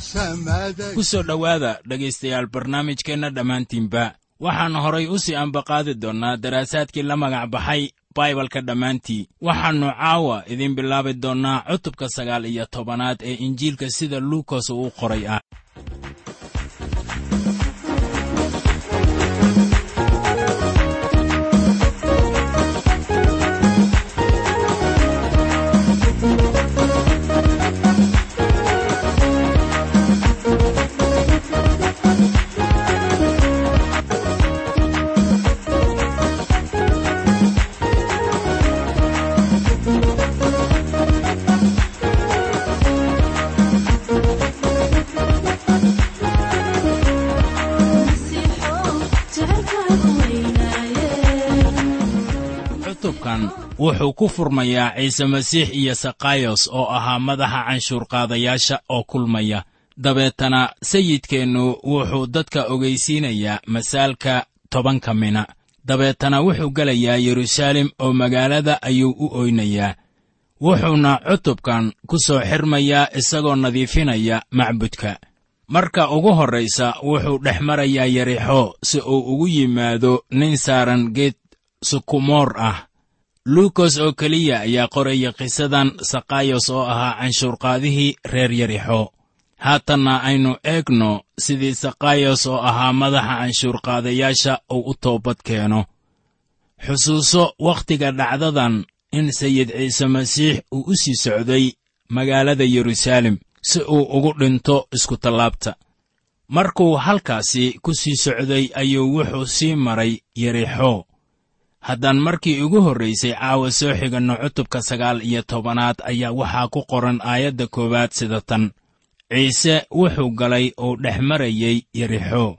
samada ku soo dhowaada dhegaystayaal barnaamijkeenna dhammaantiinba. Waxaannu horay u sii ambaqaadi doonnaa daraasaadkii la magac baxay baibalka dhammaantii. Waxaannu caawa idiin bilaabi doonnaa cutubka sagaal iyo tobanaad ee injiilka sida luukas uu qoray ah wuxuu ku furmayaa ciise masiix iyo sakhayos oo ahaa madaxa canshuurqaadayaasha oo kulmaya. Dabeetana sayidkeennu wuxuu dadka ogaysiinayaa masaalka tobanka mina. Dabeetana wuxuu gelayaa yeruusaalem oo magaalada ayuu u oynayaa. Wuxuuna cutubkan ku soo xirmayaa isagoo nadiifinaya macbudka. Marka ugu horraysa wuxuu dhex marayaa yarixo si uu ugu yimaado nin saaran geed sukumoor ah luukos oo keliya ayaa qoraya qisadan sakhayos oo ahaa canshuurqaadihii reer yarixo. Haatanna aynu eegno sidii sakhayos oo ahaa madaxa canshuurqaadayaasha uu u toobad keeno. Xusuuso wakhtiga dhacdadan in sayid ciise masiix uu u sii socday magaalada yeruusaalem si uu ugu dhinto iskutallaabta markuu halkaasi ku sii socday ayuu wuxuu sii maray yerixo haddaan markii ugu horraysay caawa soo xiganno cutubka sagaal iyo tobanaad ayaa waxaa ku qoran aayadda koowaad sida tan. Ciise wuxuu galay uu dhex marayey yerixo.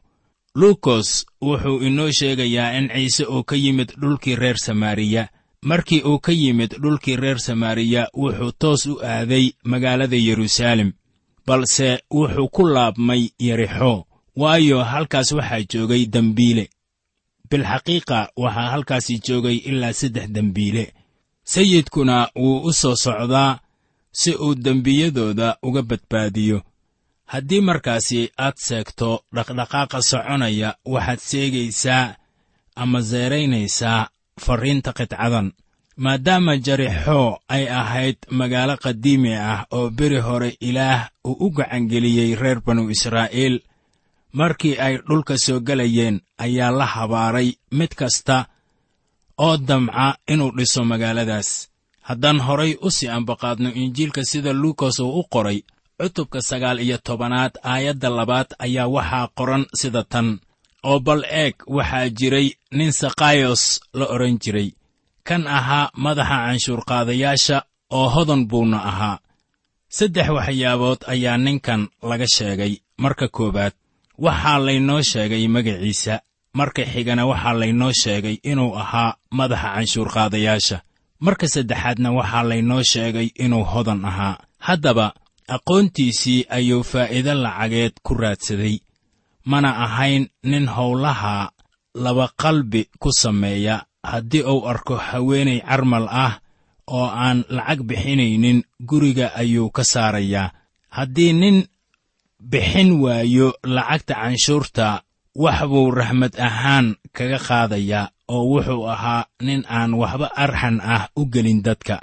Luukos wuxuu inoo sheegayaa in ciise uu ka yimid dhulkii reer samaariya. Markii uu ka yimid dhulkii reer samaariya wuxuu toos u aaday magaalada yeruusaalem. Balse wuxuu ku laabmay yerixo waayo halkaas waxaa joogay dembiile bilxaqiiqa waxaa halkaasi joogay ilaa saddex dembiile sayidkuna wuu u soo socdaa si uu dembiyadooda uga badbaadiyo. Haddii markaasi aad seegto dhaqdhaqaaqa soconaya waxaad seegaysaa ama seeraynaysaa farriinta qidcadan maadaama jarixo ay ahayd magaalo qadiimi ah oo beri hore ilaah uu u gacangeliyey reer banu israa'iil markii ay dhulka soo gelayeen ayaa la habaaray mid kasta oo damca inuu dhiso magaaladaas. Haddaan horay u sii ambaqaadno injiilka sida luukas uu u qoray cutubka sagaal iyo tobanaad aayadda labaad ayaa waxaa qoran sida tan oo bal eeg waxaa jiray nin sakhayos la odhan jiray. Kan ahaa madaxa canshuurqaadayaasha oo hodan buuna ahaa. Saddex waxyaabood ayaa ninkan laga sheegay. Marka koowaad waxaa laynoo sheegay magaciisa. Marka xigana waxaa laynoo sheegay inuu ahaa madaxa canshuurqaadayaasha. Marka saddexaadna waxaa laynoo sheegay inuu hodan ahaa. Haddaba aqoontiisii ayuu faa'iido lacageed ku raadsaday. Mana ahayn nin howlaha laba qalbi ku sameeya. Haddii uu arko haweenay carmal ah oo aan lacag bixinaynin guriga ayuu ka saarayaa. Haddii nin bixin waayo lacagta canshuurta wax buu raxmad ahaan kaga qaadayaa oo wuxuu ahaa nin aan waxba arxan ah u gelin dadka.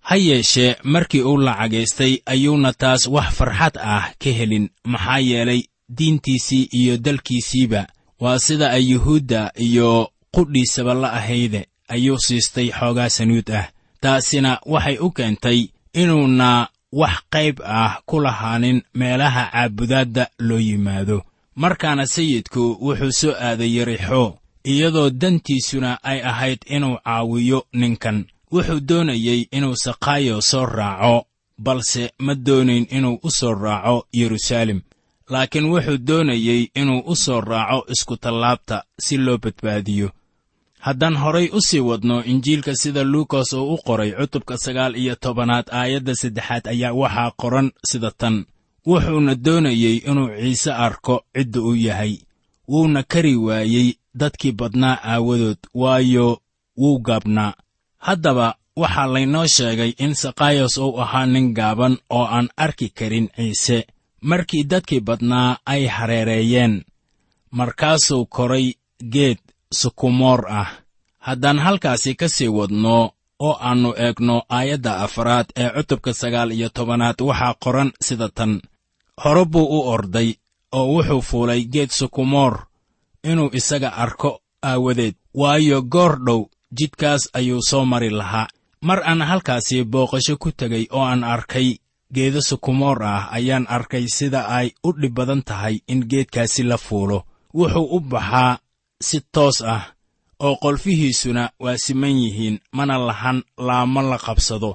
Ha yeeshee markii uu lacagaystay ayuuna taas wax farxad ah ka helin maxaa yeelay diintiisii iyo dalkiisiiba. Waa sida ay yuhuudda iyo qudhiisaba la ahayde ayuu siistay xoogaa sanuud ah. Taasina waxay u keentay inuuna wax qayb ah ku lahaanin meelaha caabudaadda loo yimaado. Markaana sayidku wuxuu soo aaday yarixo iyadoo dantiisuna ay ahayd inuu caawiyo ninkan. Wuxuu doonayey inuu sakaayo soo raaco balse ma doonayn inuu u soo raaco yeruusaalem laakiin wuxuu doonayey inuu u soo raaco iskutallaabta si loo badbaadiyo haddaan horay u sii wadno injiilka sida luukas oo u qoray cutubka sagaal iyo tobanaad aayadda saddexaad ayaa waxaa qoran sida tan. Wuxuuna doonayey inuu ciise arko cidda uu yahay. Wuuna kari waayey dadkii badnaa aawadood waayo wuu gaabnaa. Haddaba waxaa laynoo sheegay in sakayos uu ahaa nin gaaban oo aan arki karin ciise. Markii dadkii badnaa ay hareereeyeen markaasuu koray geed sukumoor ah. Haddaan halkaasi ka sii wadno oo aannu eegno aayadda afraad ee cutubka sagaal iyo tobanaad waxaa qoran sida tan. Hore buu u orday oo wuxuu fuulay geed sukumoor inuu isaga arko aawadeed. Waayo goor dhow jidkaas ayuu soo mari lahaa. Mar aan halkaasi booqasho ku tegay oo aan arkay geedo sukumoor ah ayaan arkay sida ay u dhib badan tahay in geedkaasi la fuulo. Wuxuu u baxaa si toos ah oo qolfihiisuna waa siman yihiin mana lahan laamo la qabsado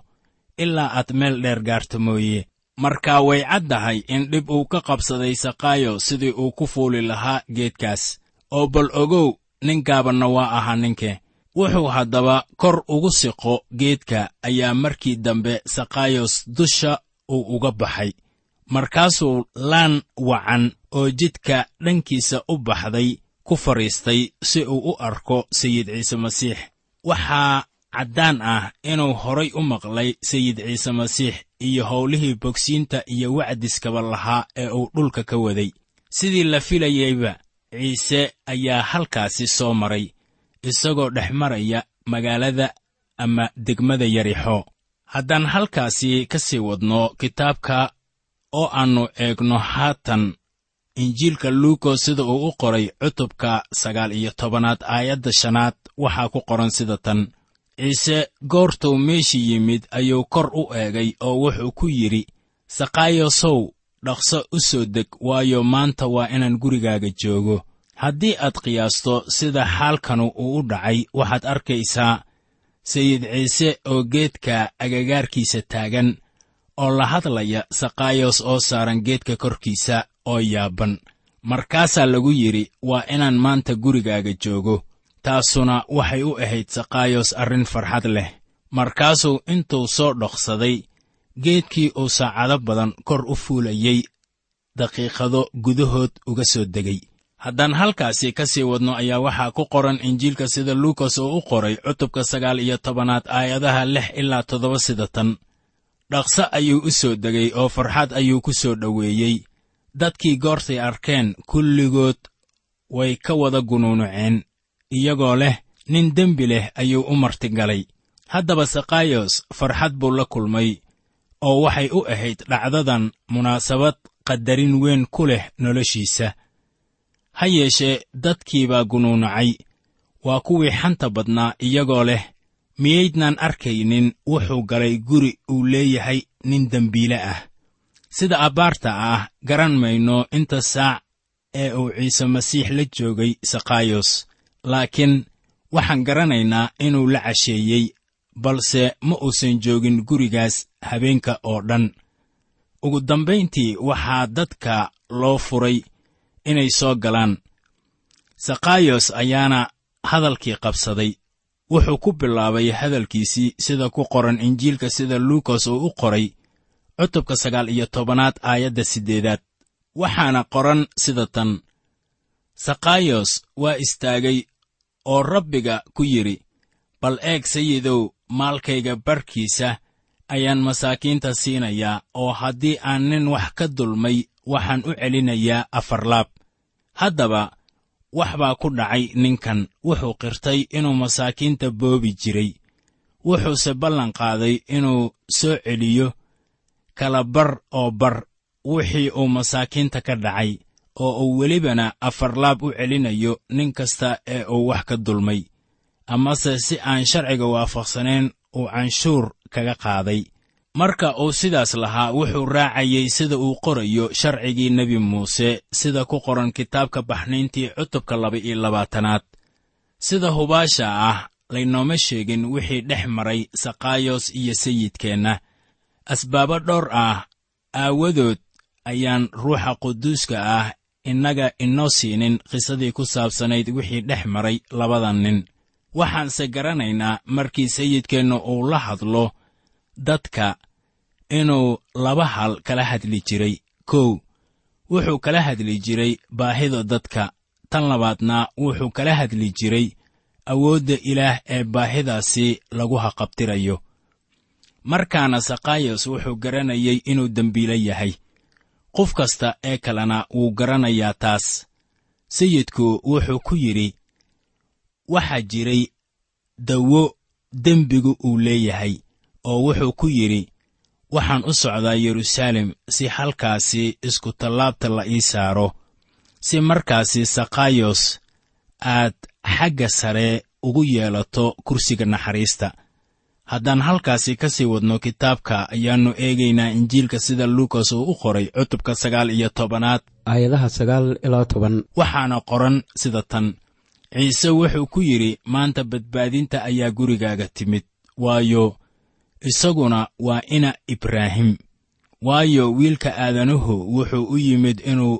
ilaa aad meel dheer gaarta mooye. Markaa way caddahay in dhib uu ka qabsaday sakaayo sidii uu ku fuuli lahaa geedkaas. Oo bal ogow nin gaabanna waa ahaa ninke. Wuxuu haddaba kor ugu siqo geedka ayaa markii dambe sakayos dusha uu uga baxay. Markaasuu laan wacan oo jidka dhankiisa u baxday ku fadhiistay si uu u arko sayid ciise masiix. Waxaa caddaan ah inuu horay u maqlay sayid ciise masiix iyo howlihii bogsiinta iyo wacdiskaba lahaa ee uu dhulka ka waday. Sidii la filayeyba ciise ayaa halkaasi soo maray isagoo dhex maraya magaalada ama degmada yarixo. Haddaan halkaasi ka sii wadno kitaabka oo aannu eegno haatan injiilka luukos sida uu u qoray cutubka sagaal iyo tobanaad aayadda shanaad waxaa ku qoran sida tan. Ciise goortuu meeshii yimid ayuu kor u eegay oo wuxuu ku yidhi sakaayosow dhaqso u soo deg waayo maanta waa inaan gurigaaga joogo. Haddii aad qiyaasto sida xaalkanu uu u dhacay waxaad arkaysaa sayid ciise oo geedka agagaarkiisa taagan oo la hadlaya sakayos oo saaran geedka korkiisa oo yaaban. Markaasaa lagu yidhi waa inaan maanta gurigaaga joogo. Taasuna waxay u ahayd sakayos arrin farxad leh. Markaasuu intuu soo dhoqsaday geedkii uu saacado badan kor u fuulayey daqiiqado gudahood uga soo degay. Haddaan halkaasi ka sii wadno ayaa waxaa ku qoran injiilka sida luukas oo u qoray cutubka sagaal iyo tobanaad aayadaha lix ilaa toddoba sida tan. Dhaqso ayuu u soo degay oo farxad ayuu ku soo dhoweeyey dadkii goortay arkeen kulligood way ka wada gunuunuceen iyagoo leh nin dembi leh ayuu u martigalay haddaba sakayos farxad buu la kulmay oo waxay u ahayd dhacdadan munaasabad qadarin weyn ku leh noloshiisa. Ha yeeshee dadkiibaa gunuunucay waa kuwii xanta badnaa iyagoo leh miyaydnaan arkaynin wuxuu galay guri uu leeyahay nin dembiile ah sida abbaarta ah garan mayno inta saac ee uu ciise masiix la joogay sakayos laakiin waxaan garanaynaa inuu la casheeyey balse ma uusan joogin gurigaas habeenka oo dhan. Ugu dambayntii waxaa dadka loo furay inay soo galaan. Sakayos ayaana hadalkii qabsaday. Wuxuu ku bilaabay hadalkiisii sida ku qoran injiilka sida luukas uu u qoray cutubka sagaal iyo tobanaad aayadda siddeedaad. Waxaana qoran sida tan. Sakayos waa istaagay oo rabbiga ku yidhi bal eeg sayidow maalkayga barkiisa ayaan masaakiinta siinayaa oo haddii aan nin wax ka dulmay waxaan u celinayaa afar laab. Haddaba wax baa ku dhacay ninkan. Wuxuu qirtay inuu masaakiinta boobi jiray. Wuxuuse ballan qaaday inuu soo celiyo kala bar oo bar wixii uu masaakiinta ka dhacay oo uu welibana afar laab u celinayo nin kasta ee uu wax ka dulmay. Amase si aan sharciga waafaqsanayn uu canshuur kaga qaaday. Marka uu sidaas lahaa wuxuu raacayey sida uu qorayo sharcigii nebi muuse sida ku qoran kitaabka baxnayntii cutubka laba-iyo labaatanaad. Sida hubaasha ah laynooma sheegin wixii dhex maray sakaayos iyo sayidkeenna asbaabo dhowr ah aawadood ayaan ruuxa quduuska ah innaga inoo siinin qisadii ku saabsanayd wixii dhex maray labada nin. Waxaanse garanaynaa markii sayidkeenna uu la hadlo dadka inuu laba hal kala hadli jiray. Kow wuxuu kala hadli jiray baahida dadka. Tan labaadna wuxuu kala hadli jiray awoodda ilaah ee baahidaasi lagu haqabtirayo markaana sakayos wuxuu garanayay inuu dembiilo yahay. Qof kasta ee kalena wuu garanayaa taas. Sayidku wuxuu ku yidhi waxaa jiray dawo dembigu uu leeyahay oo wuxuu ku yidhi waxaan u socdaa yeruusaalem si halkaasi iskutallaabta la ii saaro. Si markaasi sakayos aad xagga sare ugu yeelato kursiga naxariista haddaan halkaasi ka sii wadno kitaabka ayaannu eegaynaa injiilka sida luukas uu u qoray cutubka sagaal iyo tobanaad. Aayadaha sagaal ilaa toban. Waxaana qoran sida tan. Ciise wuxuu ku yidhi maanta badbaadinta ayaa gurigaaga timid. Waayo isaguna waa ina ibraahim. Waayo wiilka aadanuhu wuxuu u yimid inuu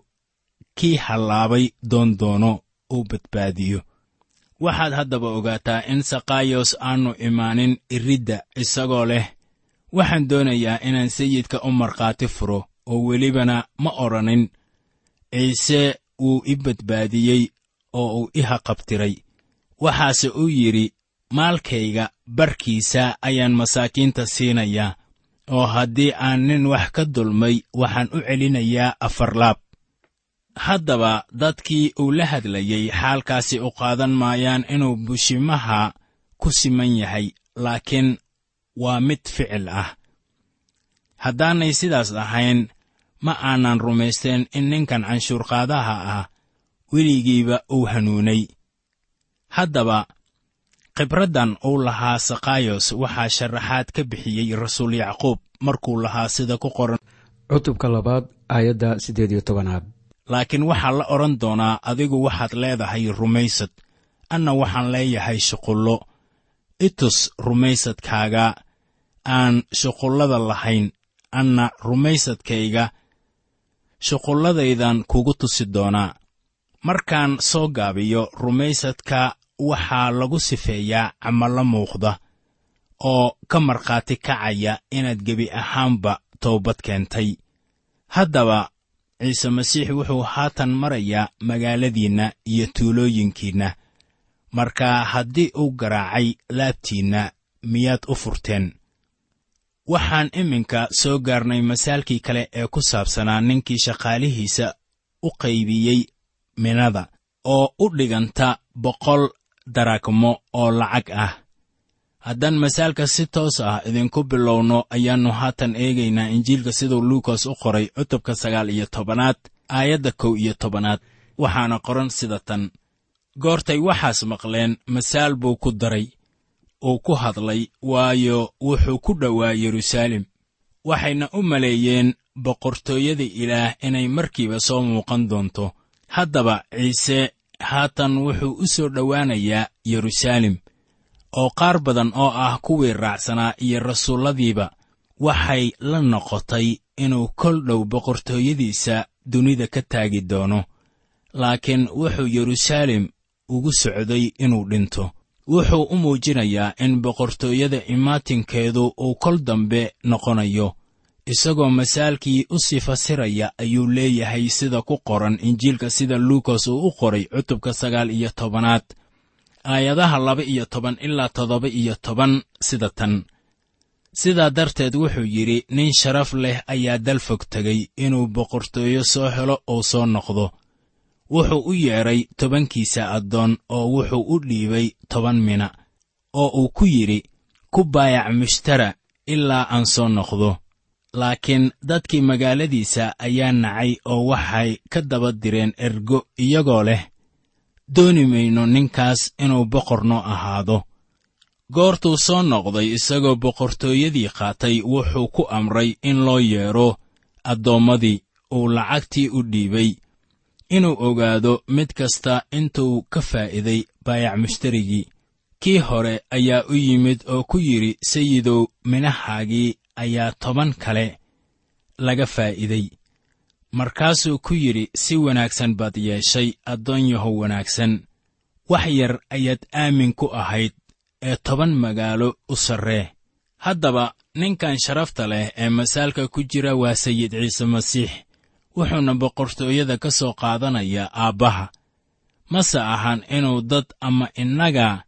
kii hallaabay doon doono uu badbaadiyo waxaad haddaba ogaataa in sakayos aannu imaanin iridda isagoo leh. Waxaan doonayaa inaan sayidka u markhaati furo oo welibana ma odhanin ciise wuu i badbaadiyey oo uu i haqabtiray waxaase uu yidhi maalkayga barkiisa ayaan masaakiinta siinayaa oo haddii aan nin wax ka dulmay waxaan u celinayaa afarlaab haddaba dadkii uu la hadlayey xaalkaasi u qaadan maayaan inuu bushimaha ku siman yahay laakiin waa mid ficil ah. Haddaanay sidaas ahayn ma aanan rumaysteen in ninkan canshuurqaadaha ah weligiiba uu hanuunay. Haddaba khibraddan uu lahaa sakayos waxaa sharaxaad ka bixiyey rasuul yacquub markuu lahaa sida ku qoran. Cutubka labaad aayadda siddeed iyo tobanaad laakiin waxaa la odhan doonaa adigu waxaad leedahay rumaysad anna waxaan leeyahay shuqullo. Itus rumaysadkaaga aan shuqullada lahayn anna rumaysadkayga shuqulladaydan kugu tusi doonaa. Markaan soo gaabiyo rumaysadka waxaa lagu sifeeyaa camallo muuqda oo ka markhaati kacaya inaad gebi ahaanba toobad keentay. Haddaba ciise masiix wuxuu haatan marayaa magaaladiinna iyo tuulooyinkiinna. Marka haddii uu garaacay laabtiinna miyaad u furteen? Waxaan iminka soo gaarnay masaalkii kale ee ku saabsanaa ninkii shaqaalihiisa u qaybiyey minada oo u dhiganta boqol daragmo oo lacag ah haddaan masaalka si toos ah idinku bilowno ayaannu haatan eegaynaa injiilka siduu luukas u qoray cutubka sagaal iyo tobanaad aayadda kow iyo tobanaad. Waxaana qoran sida tan. Goortay waxaas maqleen masaal buu ku daray uu ku hadlay waayo wuxuu ku dhowaa yeruusaalem. Waxayna u maleeyeen boqortooyada ilaah inay markiiba soo muuqan doonto. Haddaba ciise haatan wuxuu u soo dhowaanayaa yeruusaalem oo qaar badan oo ah kuwii raacsanaa iyo rasuulladiiba waxay la noqotay inuu kol dhow boqortooyadiisa dunida ka taagi doono. Laakiin wuxuu yeruusaalem ugu socday inuu dhinto. Wuxuu u muujinayaa in boqortooyada imaatinkeedu uu kol dambe noqonayo isagoo masaalkii u sii fasiraya ayuu leeyahay sida ku qoran injiilka sida luukas uu u qoray cutubka sagaal iyo tobanaad aayadaha laba iyo toban ilaa toddoba iyo toban sida tan. Sidaa darteed wuxuu yidhi nin sharaf leh ayaa dal fog tegay inuu boqortooyo soo helo oo soo noqdo. Wuxuu u yeedhay tobankiisa addoon oo wuxuu u dhiibay toban mina oo uu ku yidhi ku baayac mushtara ilaa aan soo noqdo. Laakiin dadkii magaaladiisa ayaa nacay oo waxay ka daba direen ergo iyagoo leh dooni mayno ninkaas inuu boqor noo ahaado. Goortuu soo noqday isagoo boqortooyadii qaatay wuxuu ku amray in loo yeedho addoommadii uu lacagtii u dhiibay. Inuu ogaado mid kasta intuu ka faa'iiday baayac mushtarigii. Kii hore ayaa u yimid oo ku yidhi sayidow minahaagii ayaa toban kale laga faa'iiday markaasuu ku yidhi si wanaagsan baad yeeshay addoon yahow wanaagsan. Wax yar ayaad aamin ku ahayd ee toban magaalo u sarree. Haddaba ninkan sharafta leh ee masaalka ku jira waa sayid ciise masiix. Wuxuuna boqortooyada ka soo qaadanayaa aabbaha. Mase ahan inuu dad ama innaga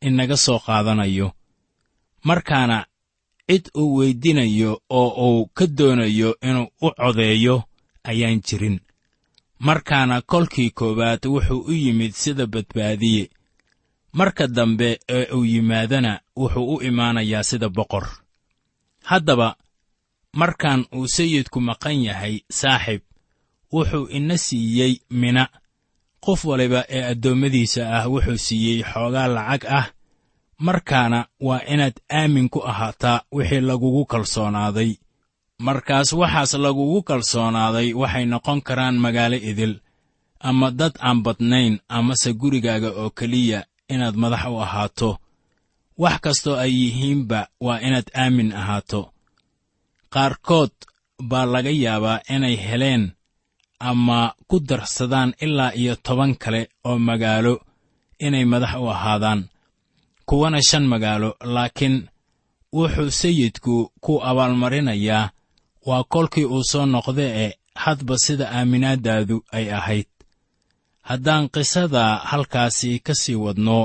inaga soo qaadanayo. Markaana cid uu weydinayo oo uu ka doonayo inuu u codeeyo ayaan jirin. Markaana kolkii koowaad wuxuu u yimid sida badbaadiye. Marka dambe ee uu yimaadana wuxuu u imaanayaa sida boqor. Haddaba markaan uu sayidku maqan yahay saaxiib wuxuu ina siiyey mina. Qof waliba ee addoommadiisa ah wuxuu siiyey xoogaa lacag ah. Markaana waa inaad aamin ku ahaataa wixii lagugu kalsoonaaday markaas waxaas lagugu kalsoonaaday waxay noqon karaan magaalo idil. Ama dad aan badnayn amase gurigaaga oo keliya inaad madax u ahaato. Wax kastoo ay yihiinba waa inaad aamin ahaato. Qaarkood baa laga yaabaa inay heleen ama ku darsadaan ilaa iyo toban kale oo magaalo inay madax u ahaadaan. Kuwana shan magaalo laakiin wuxuu sayidku ku abaalmarinayaa waa kolkii uu soo noqda e hadba sida aaminaaddaadu ay ahayd. Haddaan qisada halkaasi ka sii wadno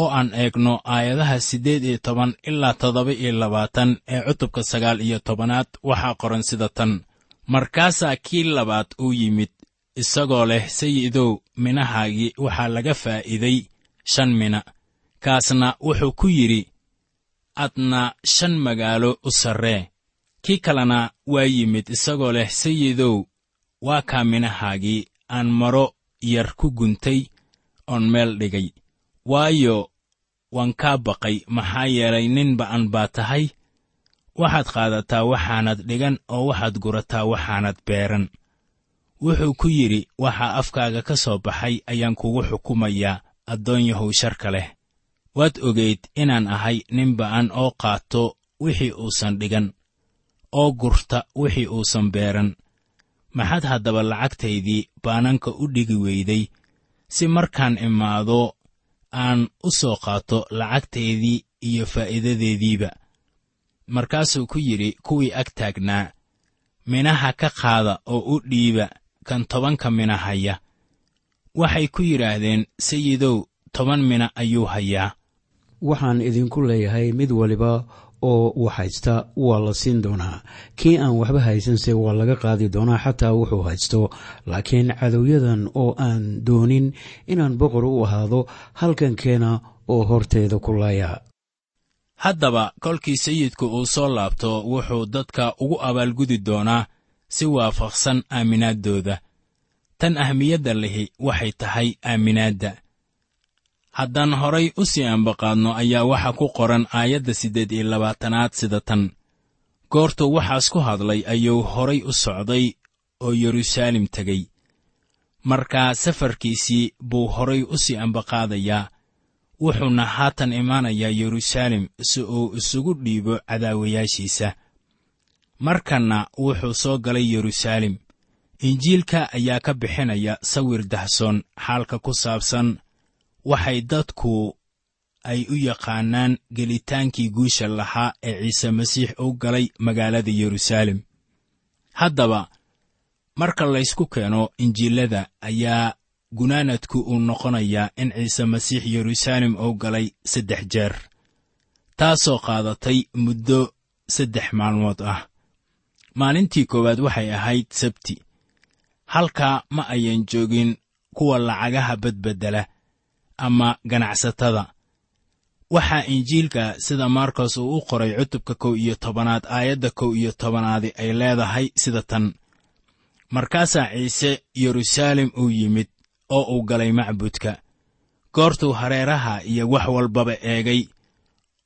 oo aan eegno aayadaha siddeed iyo toban ilaa toddoba iyo labaatan ee cutubka sagaal iyo tobanaad waxaa qoran sida tan. Markaasaa kii labaad uu yimid isagoo leh sayidow minahaagii waxaa laga faa'iiday shan mina. Kaasna wuxuu ku yidhi adna shan magaalo u sarree kii kalena waa yimid isagoo leh sayidow waa kaa minahaagii aan maro yar ku guntay oon meel dhigay. Waayo waan kaa baqay. Maxaa yeelay nin ba'an baa tahay. Waxaad qaadataa waxaanad dhigan oo waxaad gurataa waxaanad beeran. Wuxuu ku yidhi waxaa afkaaga ka soo baxay ayaan kugu xukumayaa addoon yahow sharka leh. Waad ogayd inaan ahay nin ba'an oo qaato wixii uusan dhigan oo gurta wixii uusan beeran. Maxaad haddaba lacagtaydii baananka u dhigi weyday si markaan imaado aan u soo qaato lacagtaydii iyo faa'iidadeediiba. Markaasuu ku yidhi kuwii ag taagnaa minaha ka qaada oo u dhiiba kan tobanka mina haya. Waxay ku yidhaahdeen sayidow toban mina ayuu hayaa. Waxaan idinku leeyahay mid waliba oo wax haysta waa la siin doonaa. Kii aan waxba haysanse waa laga qaadi doonaa xataa wuxuu haysto. Laakiin cadowyadan oo aan doonin inaan boqor u ahaado halkankeena oo horteeda ku laaya. Haddaba kolkii sayidku uu soo laabto wuxuu dadka ugu abaalgudi doonaa si waafaqsan aaminaaddooda tan ahmiyadda lihi waxay tahay aaminaadda haddaan horay u sii ambaqaadno ayaa waxaa ku qoran aayadda siddeed iyo labaatanaad sida tan. Goortuu waxaas ku hadlay ayuu horay u socday oo yeruusaalem tegey. Markaa safarkiisii buu horay u sii ambaqaadayaa wuxuuna haatan imaanayaa yeruusaalem si uu isugu dhiibo cadaawayaashiisa. Markanna wuxuu soo galay yeruusaalem. Injiilka ayaa ka bixinaya sawir dahsoon xaalka ku saabsan waxay dadku ay u yaqaanaan gelitaankii guusha lahaa ee ciise masiix u galay magaalada yeruusaalem haddaba marka laysku keeno injiilada ayaa gunaanadku uu noqonayaa in ciise masiix yeruusaalem uu galay saddex jeer taasoo qaadatay muddo saddex maalmood ah. Maalintii koowaad waxay ahayd sabti halkaa ma ayan joogin kuwa lacagaha badbeddela ama ganacsatada. Waxaa injiilka sida markos uu u qoray cutubka kow iyo tobanaad aayadda kow iyo tobanaadi ay leedahay sida tan. Markaasaa ciise yeruusaalem uu yimid oo uu galay macbudka. Goortuu hareeraha iyo wax walbaba eegay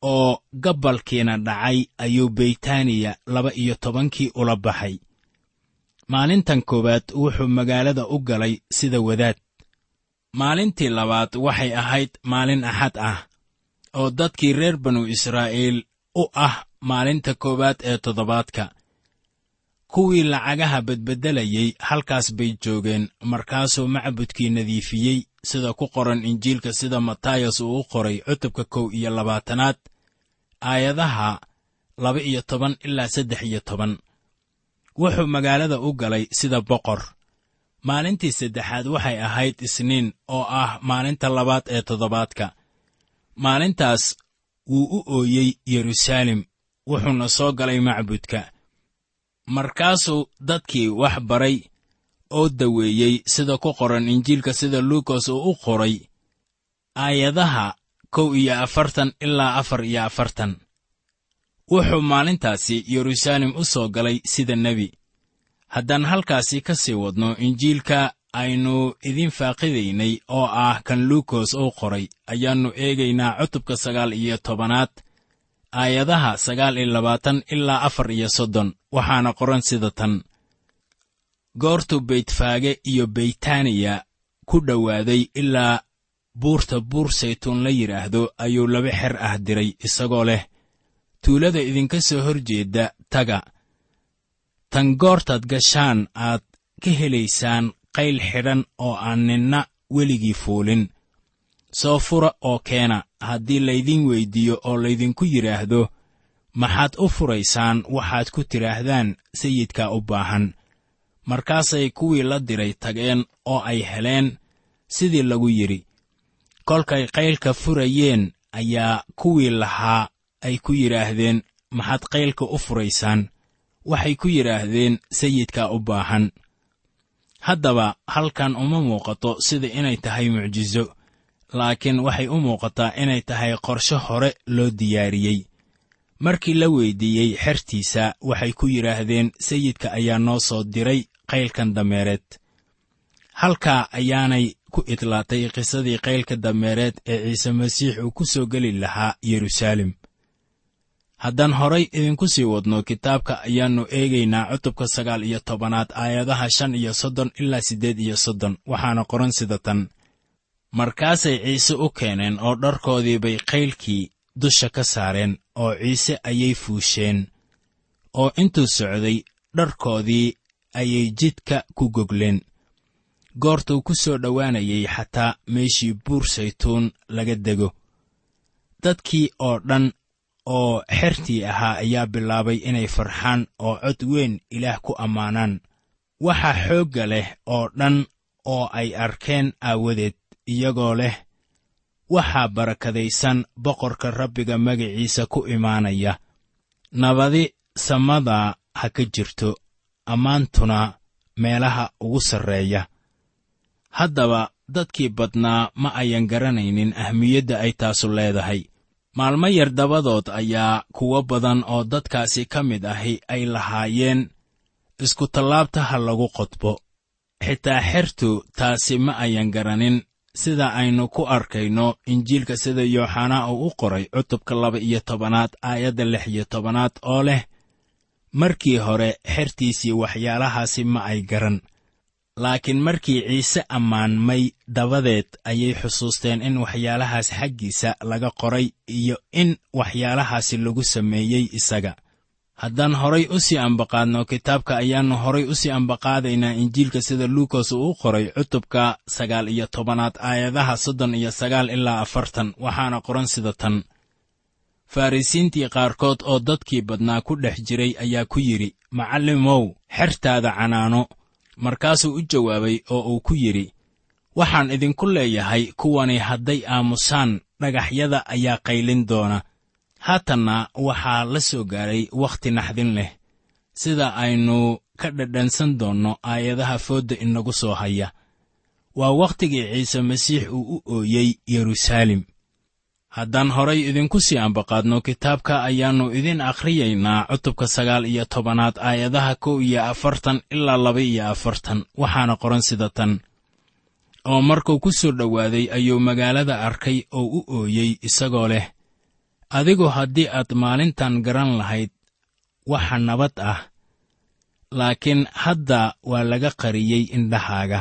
oo gabbalkiina dhacay ayuu beytaaniya laba iyo tobankii ula baxay. Maalintan koowaad wuxuu magaalada u galay sida wadaad maalintii labaad waxay ahayd maalin axad ah oo dadkii reer banu israa'iil u ah maalinta koowaad ee toddobaadka. Kuwii lacagaha bedbeddelayey halkaas bay joogeen markaasuu macbudkii nadiifiyey sida ku qoran injiilka sida matayas uu u qoray cutubka kow iyo labaatanaad aayadaha laba iyo toban ilaa saddex iyo toban. Wuxuu magaalada u galay sida boqor maalintii saddexaad waxay ahayd isniin oo ah maalinta labaad ee toddobaadka. Maalintaas wuu u ooyey yeruusaalem wuxuuna soo galay macbudka. Markaasuu dadkii wax baray oo daweeyey sida ku qoran injiilka sida luukas uu u qoray aayadaha kow iyo afartan ilaa afar iyo afartan. Wuxuu maalintaasi yeruusaalem u soo galay sida nebi haddaan halkaasi ka sii wadno injiilka aynu idin faaqidaynay oo ah kan luukos uu qoray. Ayaannu eegaynaa cutubka sagaal iyo tobanaad aayadaha sagaal iyo labaatan ilaa afar iyo soddon. Waxaana qoran sida tan. Goortuu beytfaage iyo beytaaniya ku dhowaaday ilaa buurta buur saytuun la yidhaahdo ayuu laba xer ah diray isagoo leh tuulada idinka soo hor jeedda taga tan goortaad gashaan aad ka helaysaan qayl xidhan oo aan ninna weligii fuulin. Soo fura oo keena haddii laydin weyddiiyo oo laydinku yidhaahdo maxaad u furaysaan waxaad ku tidhaahdaan sayidkaa u baahan. Markaasay kuwii la diray tageen oo ay heleen sidii lagu yidhi kolkay qaylka furayeen ayaa kuwii lahaa ay ku yidhaahdeen maxaad qaylka u furaysaan waxay ku yidhaahdeen sayidkaa u baahan. Haddaba halkan uma muuqato sida inay tahay mucjiso laakiin waxay u muuqataa inay tahay qorshe hore loo diyaariyey. Markii la weyddiiyey xertiisa waxay ku yidhaahdeen sayidka ayaa noo soo diray qaylkan dameereed. Halkaa ayaanay ku idlaatay qisadii qaylka dameereed ee ciise masiix uu ku soo geli lahaa yeruusaalem haddaan horay idinku sii wadno kitaabka ayaannu eegaynaa cutubka sagaal iyo tobanaad aayadaha shan iyo soddon ilaa siddeed iyo soddon. Waxaana qoran sida tan. Markaasay ciise u keeneen oo dharkoodii bay qaylkii dusha ka saareen oo ciise ayay fuusheen oo intuu socday dharkoodii ayay jidka ku gogleen. Goortuu ku soo dhowaanayay xataa meeshii buur saytuun laga dego. Dadkii oo dhan oo xertii ahaa ayaa bilaabay inay farxaan oo cod weyn ilaah ku ammaanaan. Waxa xoogga leh oo dhan oo ay arkeen aawadeed iyagoo leh waxaa barakadaysan boqorka rabbiga magaciisa ku imaanaya. Nabadi samada ha ka jirto ammaantuna meelaha ugu sarreeya. Haddaba dadkii badnaa ma ayan garanaynin ahmiyadda ay taasu leedahay maalmo yar dabadood ayaa kuwo badan oo dadkaasi ka mid ahi ay lahaayeen iskutallaabta ha lagu qodbo. Xitaa xertu taasi ma ayan garanin. Sida aynu ku arkayno injiilka sida yooxanaa uu u qoray cutubka laba iyo tobanaad aayadda lix iyo tobanaad oo leh markii hore xertiisii waxyaalahaasi ma ay garan laakiin markii ciise ammaanmay dabadeed ayay xusuusteen in waxyaalahaas xaggiisa laga qoray iyo in waxyaalahaasi lagu sameeyey isaga. Haddaan horay u sii ambaqaadno kitaabka ayaannu horay u sii ambaqaadaynaa injiilka sida luukas uu qoray cutubka sagaal iyo tobanaad aayadaha soddon iyo sagaal ilaa afartan waxaana qoran sida tan. Farrisiintii qaarkood oo dadkii badnaa ku dhex jiray ayaa ku yidhi macallimow xertaada canaano markaasuu u jawaabay oo uu ku yidhi waxaan idinku leeyahay kuwani hadday aamusaan dhagaxyada ayaa qaylin doona. Haatanna waxaa la soo gaaray wakhti naxdin leh. Sida aynu ka dhadhansan doonno aayadaha foodda inagu soo haya. Waa wakhtigii ciise masiix uu u ooyey yeruusaalem haddaan horay idinku sii ambaqaadno kitaabka ayaannu idin akhriyaynaa cutubka sagaal iyo tobanaad aayadaha kow iyo afartan ilaa laba iyo afartan. Waxaana qoran sida tan. Oo markuu ku soo dhowaaday ayuu magaalada arkay oo u ooyey isagoo leh adigu haddii aad maalintan garan lahayd waxa nabad ah laakiin hadda waa laga qariyey indhahaaga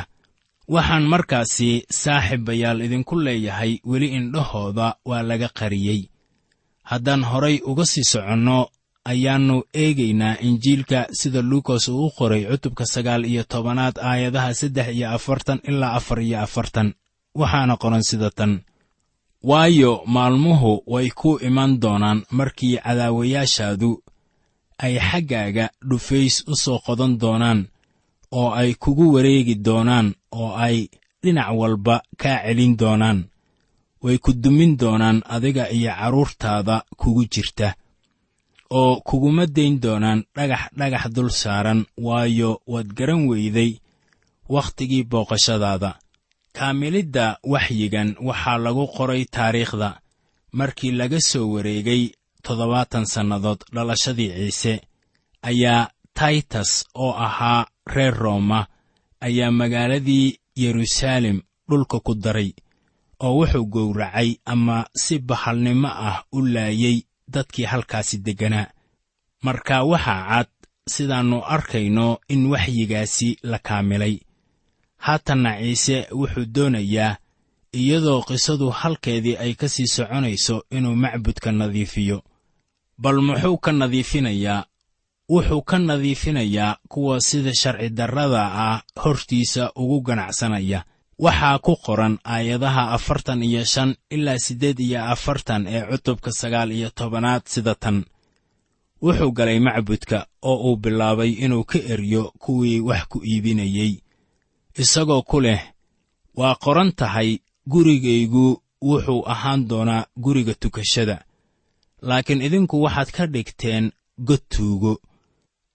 waxaan markaasi saaxiibayaal idinku leeyahay weli indhahooda waa laga qariyey. Haddaan horay uga sii soconno ayaannu eegaynaa injiilka sida luukas uu u qoray cutubka sagaal iyo tobanaad aayadaha saddex iyo afartan ilaa afar iyo afartan. Waxaana qoran sida tan. Waayo maalmuhu way ku iman doonaan markii cadaawayaashaadu ay xaggaaga dhufays u soo qodan doonaan oo ay kugu wareegi doonaan oo ay dhinac walba kaa celin doonaan way ku dumin doonaan adiga iyo carruurtaada kugu jirta oo kuguma dayn doonaan dhagax dhagax dul saaran waayo waad garan weyday wakhtigii booqashadaada. Kaamilidda waxyigan waxaa lagu qoray taariikhda markii laga soo wareegay toddobaatan sannadood dhalashadii ciise ayaa taytas oo ahaa reer rooma ayaa magaaladii yeruusaalem dhulka ku daray oo wuxuu gowracay ama si bahalnimo ah u laayey dadkii halkaasi degganaa marka waxaa cad sidaannu arkayno in waxyigaasi la kaamilay. Haatanna ciise wuxuu doonayaa iyadoo qisadu halkeedii ay ka sii soconayso inuu macbudka nadiifiyo bal muxuu ka nadiifinayaa wuxuu ka nadiifinayaa kuwa sida sharci darrada ah hortiisa ugu ganacsanaya. Waxaa ku qoran aayadaha afartan iyo shan ilaa siddeed iyo afartan ee cutubka sagaal iyo tobanaad sida tan. Wuxuu galay macbudka oo uu bilaabay inuu ka eryo kuwii wax ku iibinayey isagoo ku leh waa qoran tahay gurigaygu wuxuu ahaan doonaa guriga tukashada. Laakiin idinku waxaad ka dhigteen god tuugo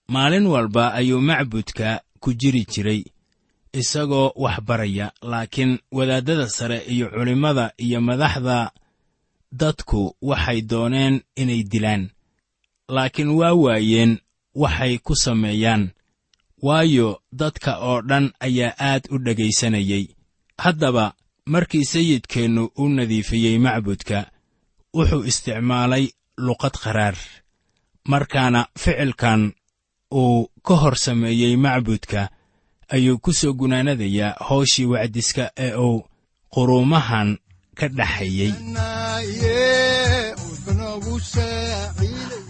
maalin walba ayuu macbudka ku jiri jiray isagoo wax baraya laakiin wadaaddada sare iyo culimmada iyo madaxda dadku waxay dooneen inay dilaan laakiin waa waayeen waxay ku sameeyaan. Waayo dadka oo dhan ayaa aad u dhegaysanayay haddaba markii sayidkeennu u nadiifiyey macbudka wuxuu isticmaalay luqad qaraar markaana ficilkan uu ka hor sameeyey macbudka ayuu ku soo gunaanadayaa howshii wacdiska ee uu quruumahan ka dhaxeeyey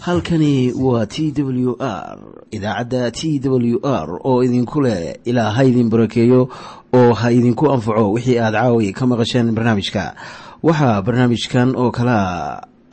halkani waa t w r idaacadda t w r oo idinku leh ilaa ha idin barakeeyo oo ha idinku anfaco wixii aad caawi ka maqasheen barnaamijka. Waxaa barnaamijkan oo kalaa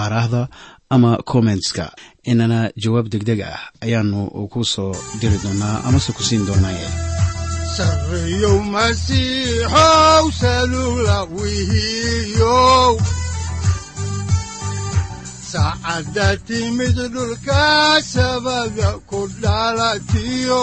aaraahda ama kommentska inana jawaab degdeg ah ayaanu ku soo diri doonaa amase ku siin doonaaye sareyow timid dhulka sabada ku dhalatiyo